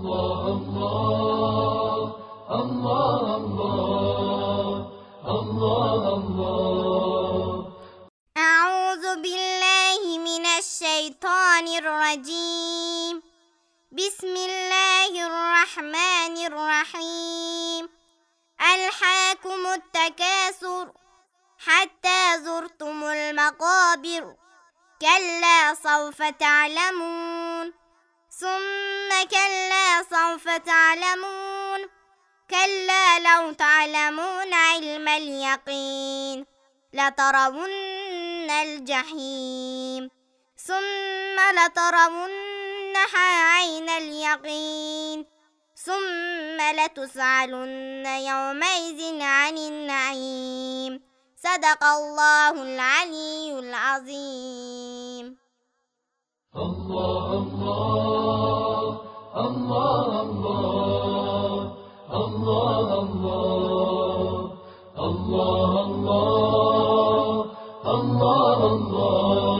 الله الله الله الله الله. أعوذ بالله من الشيطان الرجيم. بسم الله الرحمن الرحيم. ألحاكم التكاثر حتى زرتم المقابر. كلا سوف تعلمون. ثم كلا سوف تعلمون. كلا لو تعلمون علم اليقين لترون الجحيم. ثم لترونها عين اليقين. ثم لتسألن يومئذ عن النعيم. صدق الله العلي العظيم. الله الله. الله الله